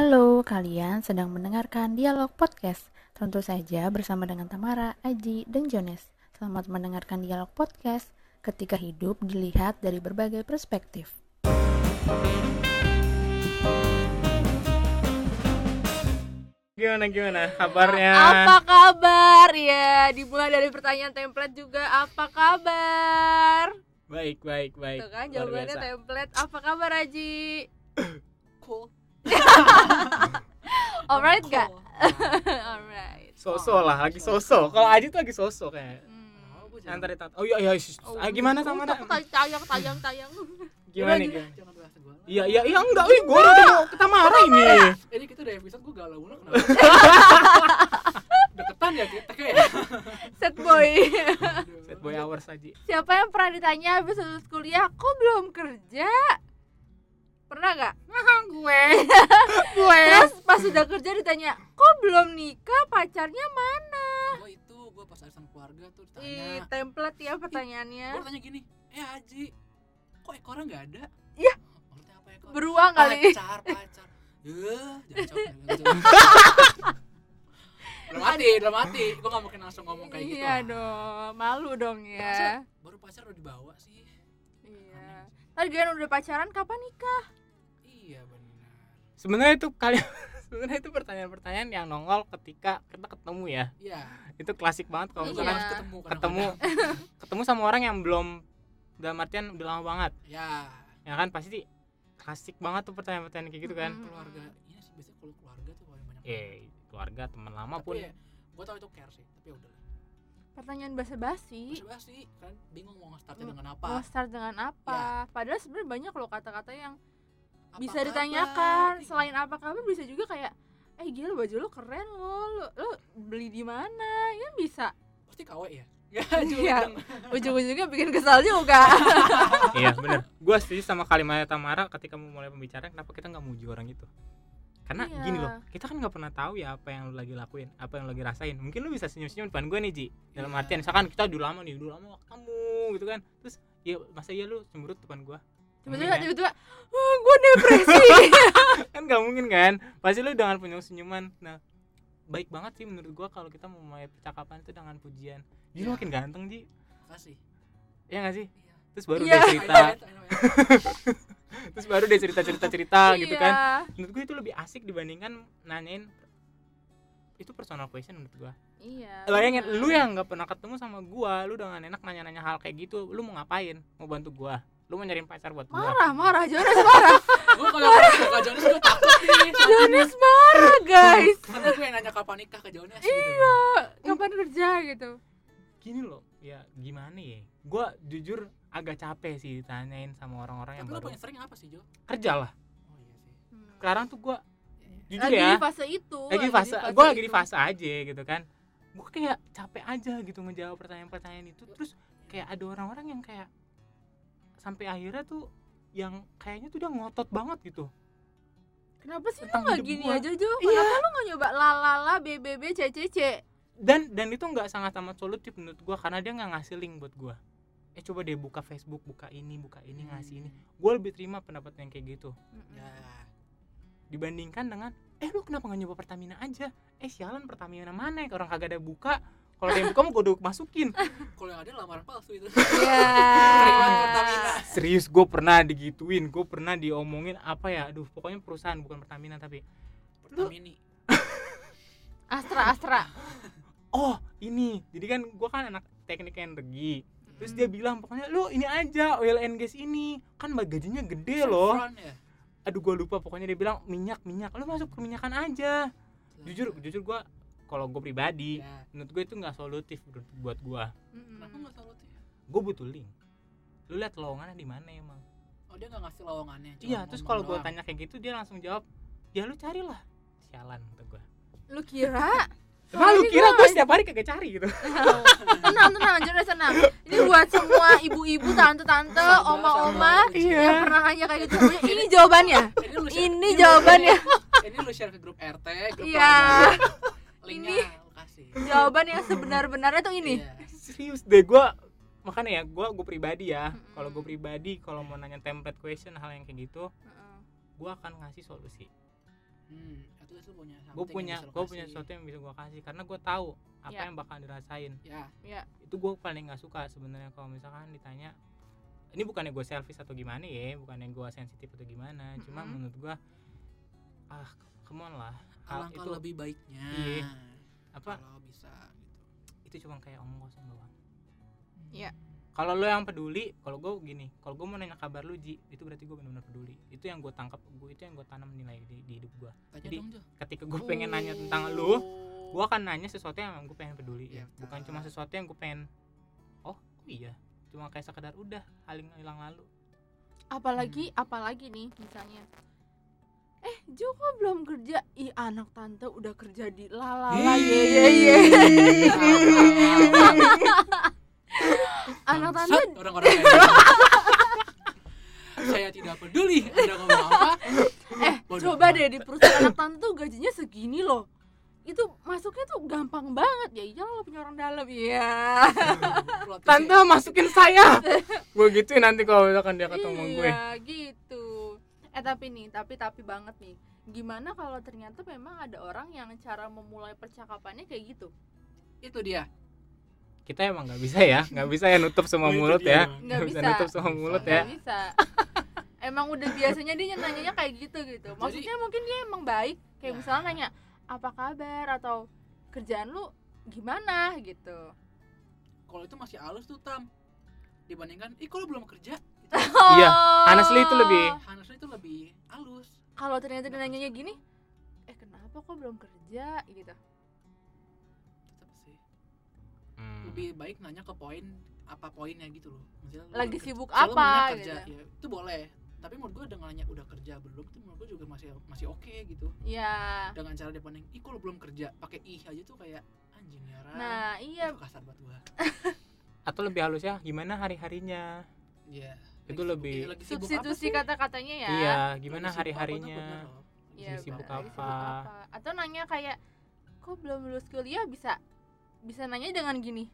Halo, kalian sedang mendengarkan Dialog Podcast. Tentu saja bersama dengan Tamara, Aji, dan Jones. Selamat mendengarkan Dialog Podcast ketika hidup dilihat dari berbagai perspektif. Gimana gimana kabarnya? Apa kabar? Ya, dimulai dari pertanyaan template juga. Apa kabar? Baik baik baik. Tuh kan jawabannya template. Apa kabar Aji? Alright gak? Alright. Sosok lah lagi sosok. Kalau Aji tuh lagi sosok kayak. Hmm. Oh, Antar tat- Oh iya iya. Oh, ah, gimana sama takut tayang tayang tayang. Gimana nih? jangan bahas Iya iya iya enggak. Wih, gua udah mau kita marah ini. ini kita udah episode gua galau mulu kenapa deketan ya kita kayak Set boy. Set boy hours Aji. Siapa yang pernah ditanya habis lulus kuliah, kok belum kerja? Pernah gak? gue. gue. Terus sudah kerja ditanya, kok belum nikah? Pacarnya mana? gua itu gua pas sama keluarga tuh Ih, ditanya template ya pertanyaannya. gua tanya gini eh Haji kok ekornya nggak ada Iya. maksudnya apa ekor Beruang kali. pacar pacar ya jangan mati belum mati gua nggak mungkin langsung ngomong kayak gitu Iya dong, malu dong Masa ya. baru pacar udah dibawa sih Iya. Tadi kalian udah pacaran kapan nikah? iya benar Sebenarnya itu kalian sebenarnya itu pertanyaan-pertanyaan yang nongol ketika kita ketemu ya. iya. Itu klasik banget kalau Iya. misalkan harus ketemu. ketemu ketemu sama orang yang belum dalam artian udah lama banget. Ya ya kan pasti klasik banget tuh pertanyaan-pertanyaan kayak gitu kan. Keluarga. Iya sih biasanya kalau keluarga tuh paling banyak. Eh keluarga teman lama tapi pun. ya, gue tau itu care sih tapi ya udah Pertanyaan basa-basi. basi kan bingung mau nge-startnya Hmm, dengan Mau apa. start dengan apa? Padahal sebenarnya banyak loh kata-kata yang Apa bisa ditanyakan. Iya. Selain apa kabar bisa juga kayak eh gila baju lo keren lo, lo, lo beli di mana? Ya bisa. pasti KW ya ya Iya. dong. Ujung-ujungnya bikin kesal juga. iya bener gue setuju sama kalimatnya Tamara ketika mau mulai pembicaraan kenapa kita nggak muji orang itu karena Iya. gini loh kita kan nggak pernah tahu ya apa yang lu lagi lakuin apa yang lu lagi rasain mungkin lu bisa senyum-senyum depan gue nih Ji dalam Iya. artian misalkan kita udah lama nih udah lama ketemu gitu kan terus ya masa iya lu cemberut depan gue Tiba-tiba Mungkin tiba-tiba oh, gue depresi. kan nggak mungkin kan? Pasti lu dengan penuh senyuman. Nah baik banget sih menurut gua kalau kita memulai percakapan itu dengan pujian. Ji lu Iya. makin ganteng Ji. Makasih. Ya gak sih? Iya. Terus baru Iya. dia I cerita. Know it, I know it. terus baru dia cerita cerita cerita gitu kan. Iya. menurut gue itu lebih asik dibandingkan nanyain itu personal question menurut gua. Iya. bayangin lu yang nggak pernah ketemu sama gua lu dengan enak nanya-nanya hal kayak gitu lu mau ngapain? Mau bantu gua lu mau nyariin pacar buat gua? Marah marah Jonas marah. Gue kalau ketemu ke Jonas gue takut nih. Jonas marah guys. Karena gue yang nanya kapan nikah ke Jonas gitu. Iya kapan kerja gitu. Gini loh ya gimana ya? Gua jujur agak capek sih ditanyain sama orang-orang yang tapi lo baru. paling sering apa sih Jo? Kerja lah. Oh iya sih. Sekarang tuh gua jujur lagi ya di fase itu lagi di fase gue lagi di fase aja gitu kan. Gue kayak capek aja gitu ngejawab pertanyaan-pertanyaan itu. Terus kayak ada orang-orang yang kayak sampai akhirnya tuh yang kayaknya tuh udah ngotot banget gitu. Kenapa sih lu tentang hidup gini gua. aja Jo? Iya. kenapa lu nggak nyoba lalala bbb ccc dan dan itu nggak sangat amat solutif menurut gue karena dia nggak ngasih link buat gue eh coba deh buka Facebook buka ini buka ini ngasih ini. Gue lebih terima pendapat yang kayak gitu. Ya. Dibandingkan dengan eh lu kenapa nggak nyoba Pertamina aja? Eh sialan Pertamina mana? Ya orang kagak ada buka kalau ada yang buka mau gue udah masukin. Kalau yang ada lamaran palsu itu. Ya banget Pertamina. serius gue pernah digituin gue pernah diomongin apa ya? Aduh pokoknya perusahaan bukan Pertamina tapi. Pertamini. Astra astra. Oh ini. Jadi kan gue kan anak teknik energi. Terus dia bilang pokoknya lu ini aja oil and gas ini. Kan gajinya gede loh. Ya? Aduh gue lupa. Pokoknya dia bilang minyak minyak. Lu masuk perminyakan aja. Jujur jujur gue kalau gue pribadi ya menurut gue itu nggak solutif buat gue kenapa nggak selalu tuh ya gue butuh link. Lu lihat lowongannya di mana emang? Oh dia nggak ngasih lowongannya iya terus kalau gue tanya kayak gitu dia langsung jawab ya lu carilah. Sialan kata gue lu kira? Emang lu kira gue setiap hari kagak cari gitu? Tenang tenang Jonas tenang. Ini buat semua ibu-ibu tante-tante oma-oma. Iya. yang pernah nanya kayak gitu. Ini jawabannya? Ini lu share- ini lu- jawabannya. ini lu share ke grup RT grup Iya. kasih jawaban yang sebenar-benarnya tuh ini Iya. serius deh gue makanya ya gue gue pribadi ya Mm-mm. kalau gue pribadi kalau mau nanya template question hal yang kayak gitu gue akan ngasih solusi Hmm. lu punya gue punya gue punya sesuatu yang bisa gue kasih karena gue tahu apa Ya. yang bakal dirasain ya ya itu gue paling nggak suka sebenarnya kalau misalkan ditanya ini bukannya gue selfish atau gimana ya bukannya gue sensitif atau gimana cuma Mm-mm. menurut gue ah come on lah. Hal alangkah itu lebih baiknya. Iya. apa? Kalau bisa gitu. Itu cuma kayak omong kosong doang. Iya. kalau lo yang peduli kalau gue gini kalau gue mau nanya kabar lu ji itu berarti gue benar-benar peduli. Itu yang gue tangkap gue itu yang gue tanam nilai di, di hidup gue Jadi, dong ketika gue pengen nanya tentang Oh. lu gue akan nanya sesuatu yang gue pengen peduli. Iya, bukan betul. cuma sesuatu yang gue pengen oh oh iya. Cuma kayak sekedar udah haling hilang lalu. Apalagi apalagi nih misalnya eh Jo kok belum kerja? Ih anak tante udah kerja di lalala ye ye ye anak tante orang-orang saya tidak peduli anda ngomong apa. Eh Bodoh coba deh di perusahaan anak tante tuh gajinya segini loh. Itu masuknya tuh gampang banget. Ya iya lo punya orang dalam. Iya. Tante masukin saya. Gue gituin nanti kalau misalkan dia ketemu gue. iya gitu eh tapi nih tapi tapi banget nih. Gimana kalau ternyata memang ada orang yang cara memulai percakapannya kayak gitu? Itu dia. Kita emang nggak bisa ya nggak bisa ya nutup semua Oh, mulut ya. Nggak bisa bisa. nutup semua mulut bisa. ya. bisa. Emang udah biasanya dia nanyanya kayak gitu gitu. Maksudnya mungkin dia emang baik. Kayak Ya. misalnya nanya apa kabar? atau kerjaan lu gimana? gitu. Kalau itu masih halus tuh tam. Dibandingkan ih kalau belum kerja gitu. Iya, honestly itu lebih- Honestly itu lebih halus. Kalau ternyata dia nanyanya gini eh kenapa kok belum kerja? Gitu. Tetap sih. Hmm. lebih baik nanya ke poin apa poinnya gitu loh. Lu Lagi udah sibuk apa, lu kerja, gitu. ya, itu boleh. Tapi menurut gue dengan nanya udah kerja belum itu menurut gue juga masih masih oke gitu. Ya dengan cara dia pandang ih kalau belum kerja? Pakai ih aja tuh kayak anjing ya Ran." nah iya. Itu kasar buat gua. Atau lebih halus ya gimana hari harinya Iya. Itu Lagi lebih- sibuk- lagi sibuk apa substitusi kata-katanya ya. Iya gimana sibuk hari apa tuh harinya bener loh. Iya, Lagi sibuk apa? atau nanya kayak kok belum lulus kuliah bisa bisa nanya dengan gini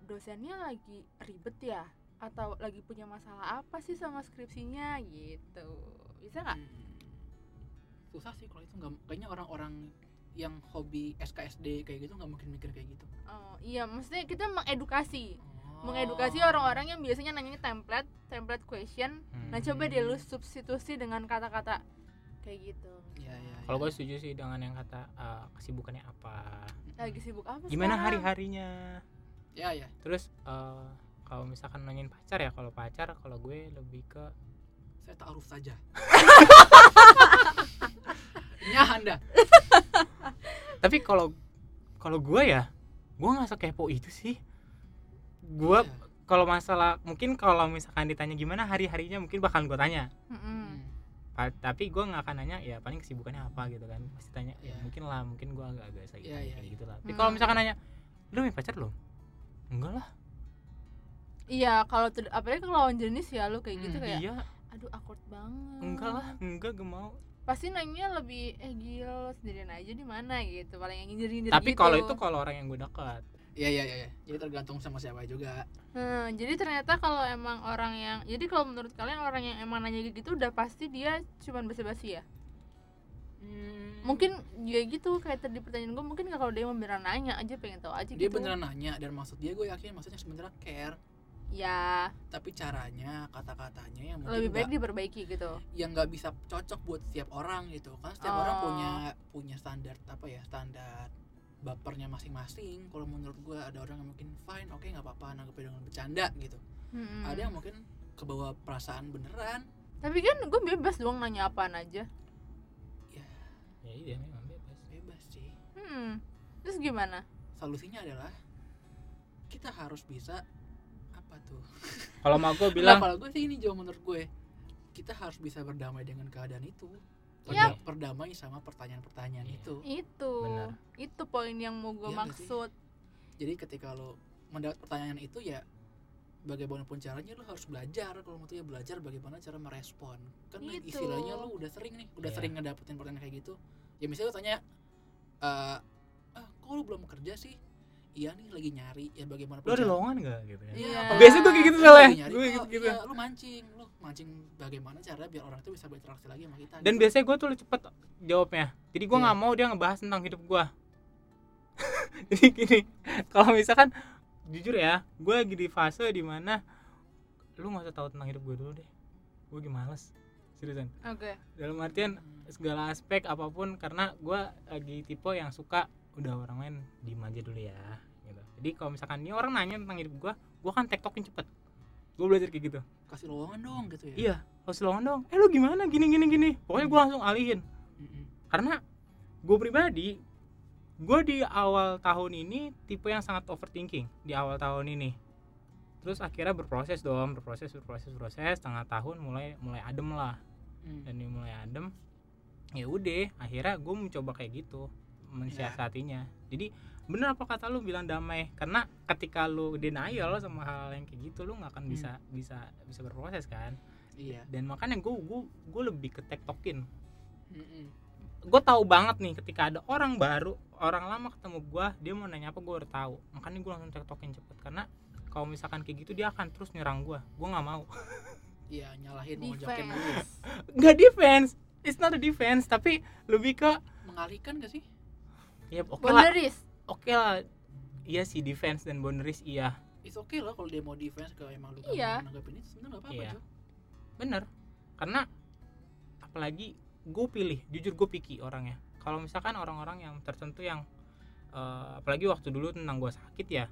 dosennya lagi ribet ya? Atau lagi punya masalah apa sih sama skripsinya? Gitu. Bisa nggak? Hmm. susah sih kalau itu nggak kayaknya orang-orang yang hobi SKSD kayak gitu nggak mungkin mikir kayak gitu. Oh, iya maksudnya kita mengedukasi. Oh. Mengedukasi orang-orang yang biasanya nanyanya template template question. Nah coba deh lu Hmm. substitusi dengan kata-kata kayak gitu. Iya, iya, kalau gue setuju sih dengan yang kata eh, kesibukannya apa. Lagi sibuk apa gimana hari sekarang? harinya ya ya terus eh, kalau misalkan nanyain pacar ya kalau pacar kalau gue lebih ke saya taaruf saja. Nyah anda. Tapi kalau kalau gue ya gue nggak sekepo itu sih gue Iya. kalau masalah mungkin kalau misalkan ditanya gimana hari harinya mungkin bakal gue tanya Mm-mm. Hmm. Pa- tapi gue nggak akan nanya ya paling kesibukannya apa gitu kan pasti tanya ya Iya. mungkin lah mungkin gue agak-agak sakit iya, kayak iya. gitu lah tapi Hmm. kalau misalkan nanya lu punya pacar lo enggak lah iya kalau tuh- apalagi kalau lawan jenis ya lu kayak gitu Hmm, kayak iya aduh awkward banget enggak lah enggak gak mau pasti nanya lebih eh gila lo sendirian aja di mana gitu paling yang nyindir nyindir tapi gitu. kalau itu kalau orang yang gue dekat iya iya iya iya. jadi tergantung sama siapa juga. Hmm, jadi ternyata kalau emang orang yang jadi kalau menurut kalian orang yang emang nanya gitu udah pasti dia cuman basa-basi ya? Mungkin ya gitu kayak tadi pertanyaan gue mungkin kalau dia mau beneran nanya aja pengen tahu aja dia gitu. beneran nanya dan maksud dia gue yakin maksudnya sebenarnya care. Ya. Tapi caranya kata-katanya yang lebih baik nggak- diperbaiki gitu. yang nggak bisa cocok buat setiap orang gitu. Kan setiap Oh. orang punya punya standar apa ya standar bapernya masing-masing. Kalau menurut gue ada orang yang mungkin fine oke nggak apa-apa nanggepnya dengan bercanda gitu. Mm-mm. ada yang mungkin kebawa perasaan beneran. Tapi kan gue bebas dong nanya apaan aja. Ya. Ya iya memang bebas. Bebas sih. Hmm. terus gimana? Solusinya adalah kita harus bisa apa tuh? Kalau mau gue Nah, bilang kalau gue sih ini jauh menurut gue. Kita harus bisa berdamai dengan keadaan itu Yap. Perda- berdamai sama pertanyaan-pertanyaan Iya. itu itu Benar. itu poin yang mau gue sih? maksud jadi ketika lo mendapat pertanyaan itu ya bagaimanapun caranya lo harus belajar kalau mau tuh ya belajar bagaimana cara merespon kan Gitu. istilahnya lo udah sering nih udah Iya. sering ngedapetin pertanyaan kayak gitu ya misalnya lo tanya eh ah kok lo belum kerja sih iya nih lagi nyari ya bagaimanapun lu ada lowongan gak gitu ya Iya, Iya. apa- biasa gue kayak gitu Lo soalnya nyari, gue gitu gitu iya, lo mancing lo mancing bagaimana cara biar orang itu bisa berinteraksi lagi sama kita dan gitu. biasanya gue tuh cepet jawabnya jadi gue Iya. nggak mau dia ngebahas tentang hidup gue jadi gini kalau misalkan jujur ya gue lagi di fase di mana lu nggak usah tahu tentang hidup gue dulu deh gue lagi males seriusan oke dalam artian segala aspek apa pun karena gue lagi tipe yang suka udah orang lain diem aja dulu ya gitu. jadi kalau misalkan ini orang nanya tentang hidup gue gue kan tektokin cepet gue belajar kayak gitu. Kasih lowongan dong gitu ya? Iya harus lowongan dong. Eh lu gimana? Gini gini gini. Pokoknya gue langsung alihin. Karena gue pribadi gue di awal tahun ini tipe yang sangat overthinking di awal tahun ini. Terus akhirnya berproses dong berproses berproses berproses. Setengah tahun mulai mulai adem lah. Mm. dan ini mulai adem ya udah akhirnya gue mencoba kayak gitu mensiasatinya. Jadi bener apa kata lu bilang damai? Karena ketika lu denial sama hal yang kayak gitu lu nggak akan Hmm. bisa bisa bisa berproses kan? Iya. Dan makanya gue gue gue lebih ke tektokin. Mm-mm. gue tahu banget nih ketika ada orang baru orang lama ketemu gue dia mau nanya apa gue udah tahu. Makanya gue langsung tektokin cepet. Karena kalau misalkan kayak gitu dia akan terus nyerang gue gue nggak mau. Iya nyalahin mau defense nggak defense. It's not a defense. Tapi lebih ke mengalihkan gak sih? Ya oke lah oke lah. Iya sih defense dan boundaries iya. Itu oke lah kalau dia mau defense kalau emang lu Iya. gak mau nanggapin itu sebenarnya gak apa-apa Iya. Bener. Karena apalagi gue pilih jujur gue picky orangnya. Kalau misalkan orang-orang yang tertentu yang eh, apalagi waktu dulu tentang gue sakit ya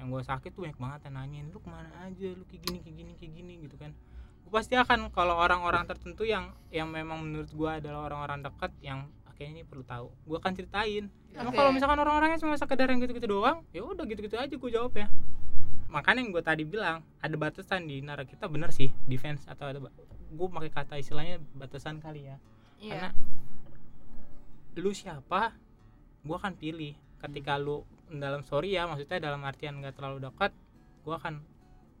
yang gue sakit tuh banyak banget yang nanyain lu ke mana aja? Lu kayak gini kayak gini kayak gini gitu kan. Gue pasti akan kalau orang-orang tertentu yang yang memang menurut gue adalah orang-orang dekat yang kayaknya ini perlu tahu. Gue akan ceritain. Oke. kalau misalkan orang-orangnya cuma sekedar yang gitu-gitu doang ya udah gitu-gitu aja gue jawab ya makanya yang gue tadi bilang ada batasan di nara kita bener sih defense atau ada gue pakai kata istilahnya batasan kali ya. Karena iya lu siapa gue akan pilih. Ketika lu dalam sorry ya maksudnya dalam artian nggak terlalu dekat gue akan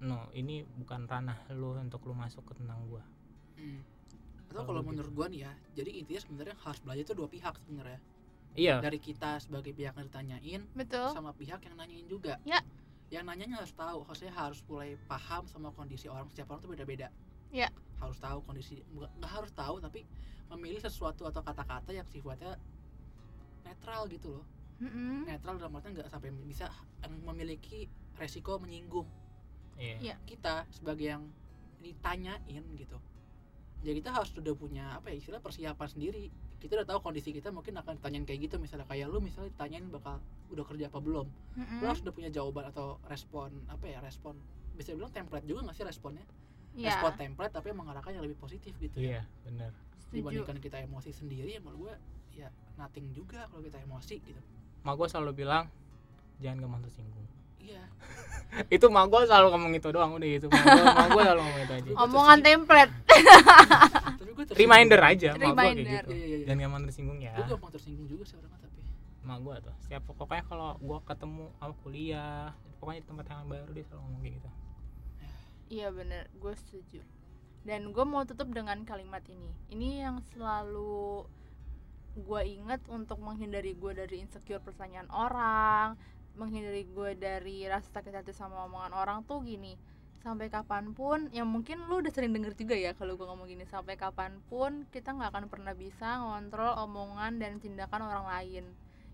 no ini bukan ranah lu untuk lu masuk ke tentang gue Mm. Kalau atau kalau gitu. menurut gua nih ya jadi intinya sebenarnya harus belajar itu dua pihak sebenarnya iya dari kita sebagai pihak yang ditanyain betul sama pihak yang nanyain juga Ya. yang nanyanya harus tahu harusnya harus mulai paham sama kondisi orang setiap orang tuh beda-beda Ya. harus tahu kondisi nggak harus tahu tapi memilih sesuatu atau kata-kata yang sifatnya netral gitu loh Mm-mm. netral dalam artian nggak sampai bisa memiliki resiko menyinggung iya Iya. kita sebagai yang ditanyain gitu jadi kita harus sudah punya apa ya istilah persiapan sendiri. Kita udah tahu kondisi kita mungkin akan ditanyain kayak gitu misalnya kayak lu misalnya ditanyain bakal udah kerja apa belum. Mm-mm. lu harus udah punya jawaban atau respon apa ya respon bisa bilang template juga nggak sih responnya? Iya, respon template tapi yang mengarahkan yang lebih positif gitu ya. Iya bener setuju. dibandingkan kita emosi sendiri ya menurut gue ya nothing juga kalau kita emosi gitu. Mak gue selalu bilang jangan gampang tersinggung. Iya itu mak gue selalu ngomong itu doang udah gitu mak gue selalu ngomong itu aja Omongan template. reminder aja mak gue kayak Reminder. gitu iya iya iya jangan gampang tersinggung ya gue gampang tersinggung juga sih orangnya tapi mak gue tuh setiap pokoknya kalau gue ketemu aku kuliah pokoknya di tempat yang baru dia selalu ngomong kayak gitu Iya bener, gue setuju. Dan gue mau tutup dengan kalimat ini. Ini yang selalu gue ingat untuk menghindari gue dari insecure pertanyaan orang, menghindari gue dari rasa sakit hati sama omongan orang tuh gini. Sampai kapan pun, yang mungkin lu udah sering denger juga ya kalau gue ngomong gini. Sampai kapan pun kita nggak akan pernah bisa ngontrol omongan dan tindakan orang lain.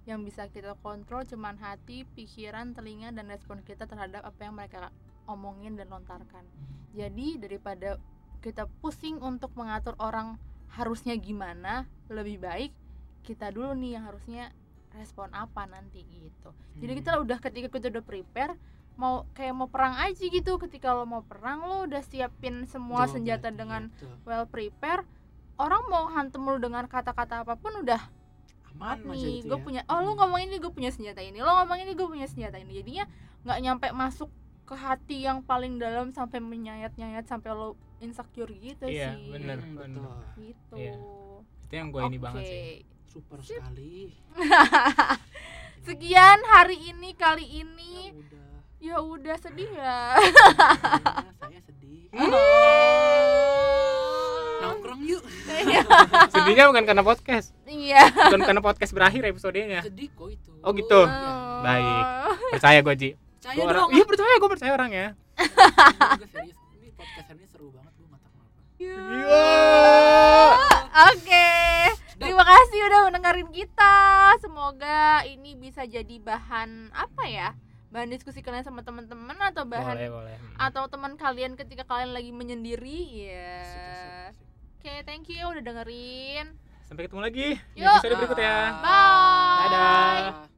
Yang bisa kita kontrol cuman hati, pikiran, telinga, dan respon kita terhadap apa yang mereka omongin dan lontarkan. Jadi daripada kita pusing untuk mengatur orang harusnya gimana, lebih baik kita dulu nih yang harusnya respon apa nanti gitu. Jadi Hmm. kita udah ketika kita udah prepare mau kayak mau perang aja gitu. Ketika lo mau perang lo udah siapin semua senjata iya, dengan betul. well prepare. Orang mau hantem lu dengan kata-kata apa pun udah aman nih gitu gue ya. punya oh lu Mm. ngomong ini gue punya senjata ini lo ngomong ini gue punya senjata ini jadinya nggak nyampe masuk ke hati yang paling dalam sampai menyayat-nyayat sampai lo insecure gitu Iya, sih bener. Hmm, betul gitu Iya. itu yang gue ini banget sih. Super sekali. Sekian hari ini kali ya ini udah. Ya udah sedih ya. Saya, saya sedih. Nongkrong yuk. Sedihnya bukan karena podcast. Iya. Bukan karena podcast berakhir episodenya. Sedih kok itu. Oh, gitu. Iya. Baik. percaya gue Ji. Percaya Gua orang dong. Iya percaya gue percaya orangnya Gue serius. Ini podcast hari ini seru banget gue nggak tahu apa Gila. oke kasih udah mendengarin kita. Semoga ini bisa jadi bahan apa ya? Bahan diskusi kalian sama teman-teman atau bahan boleh boleh Hmm. atau teman kalian ketika kalian lagi menyendiri ya. Asik. Oke, thank you udah dengerin. sampai ketemu lagi di Yuk. episode berikutnya Bye. Dadah.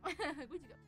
Gue juga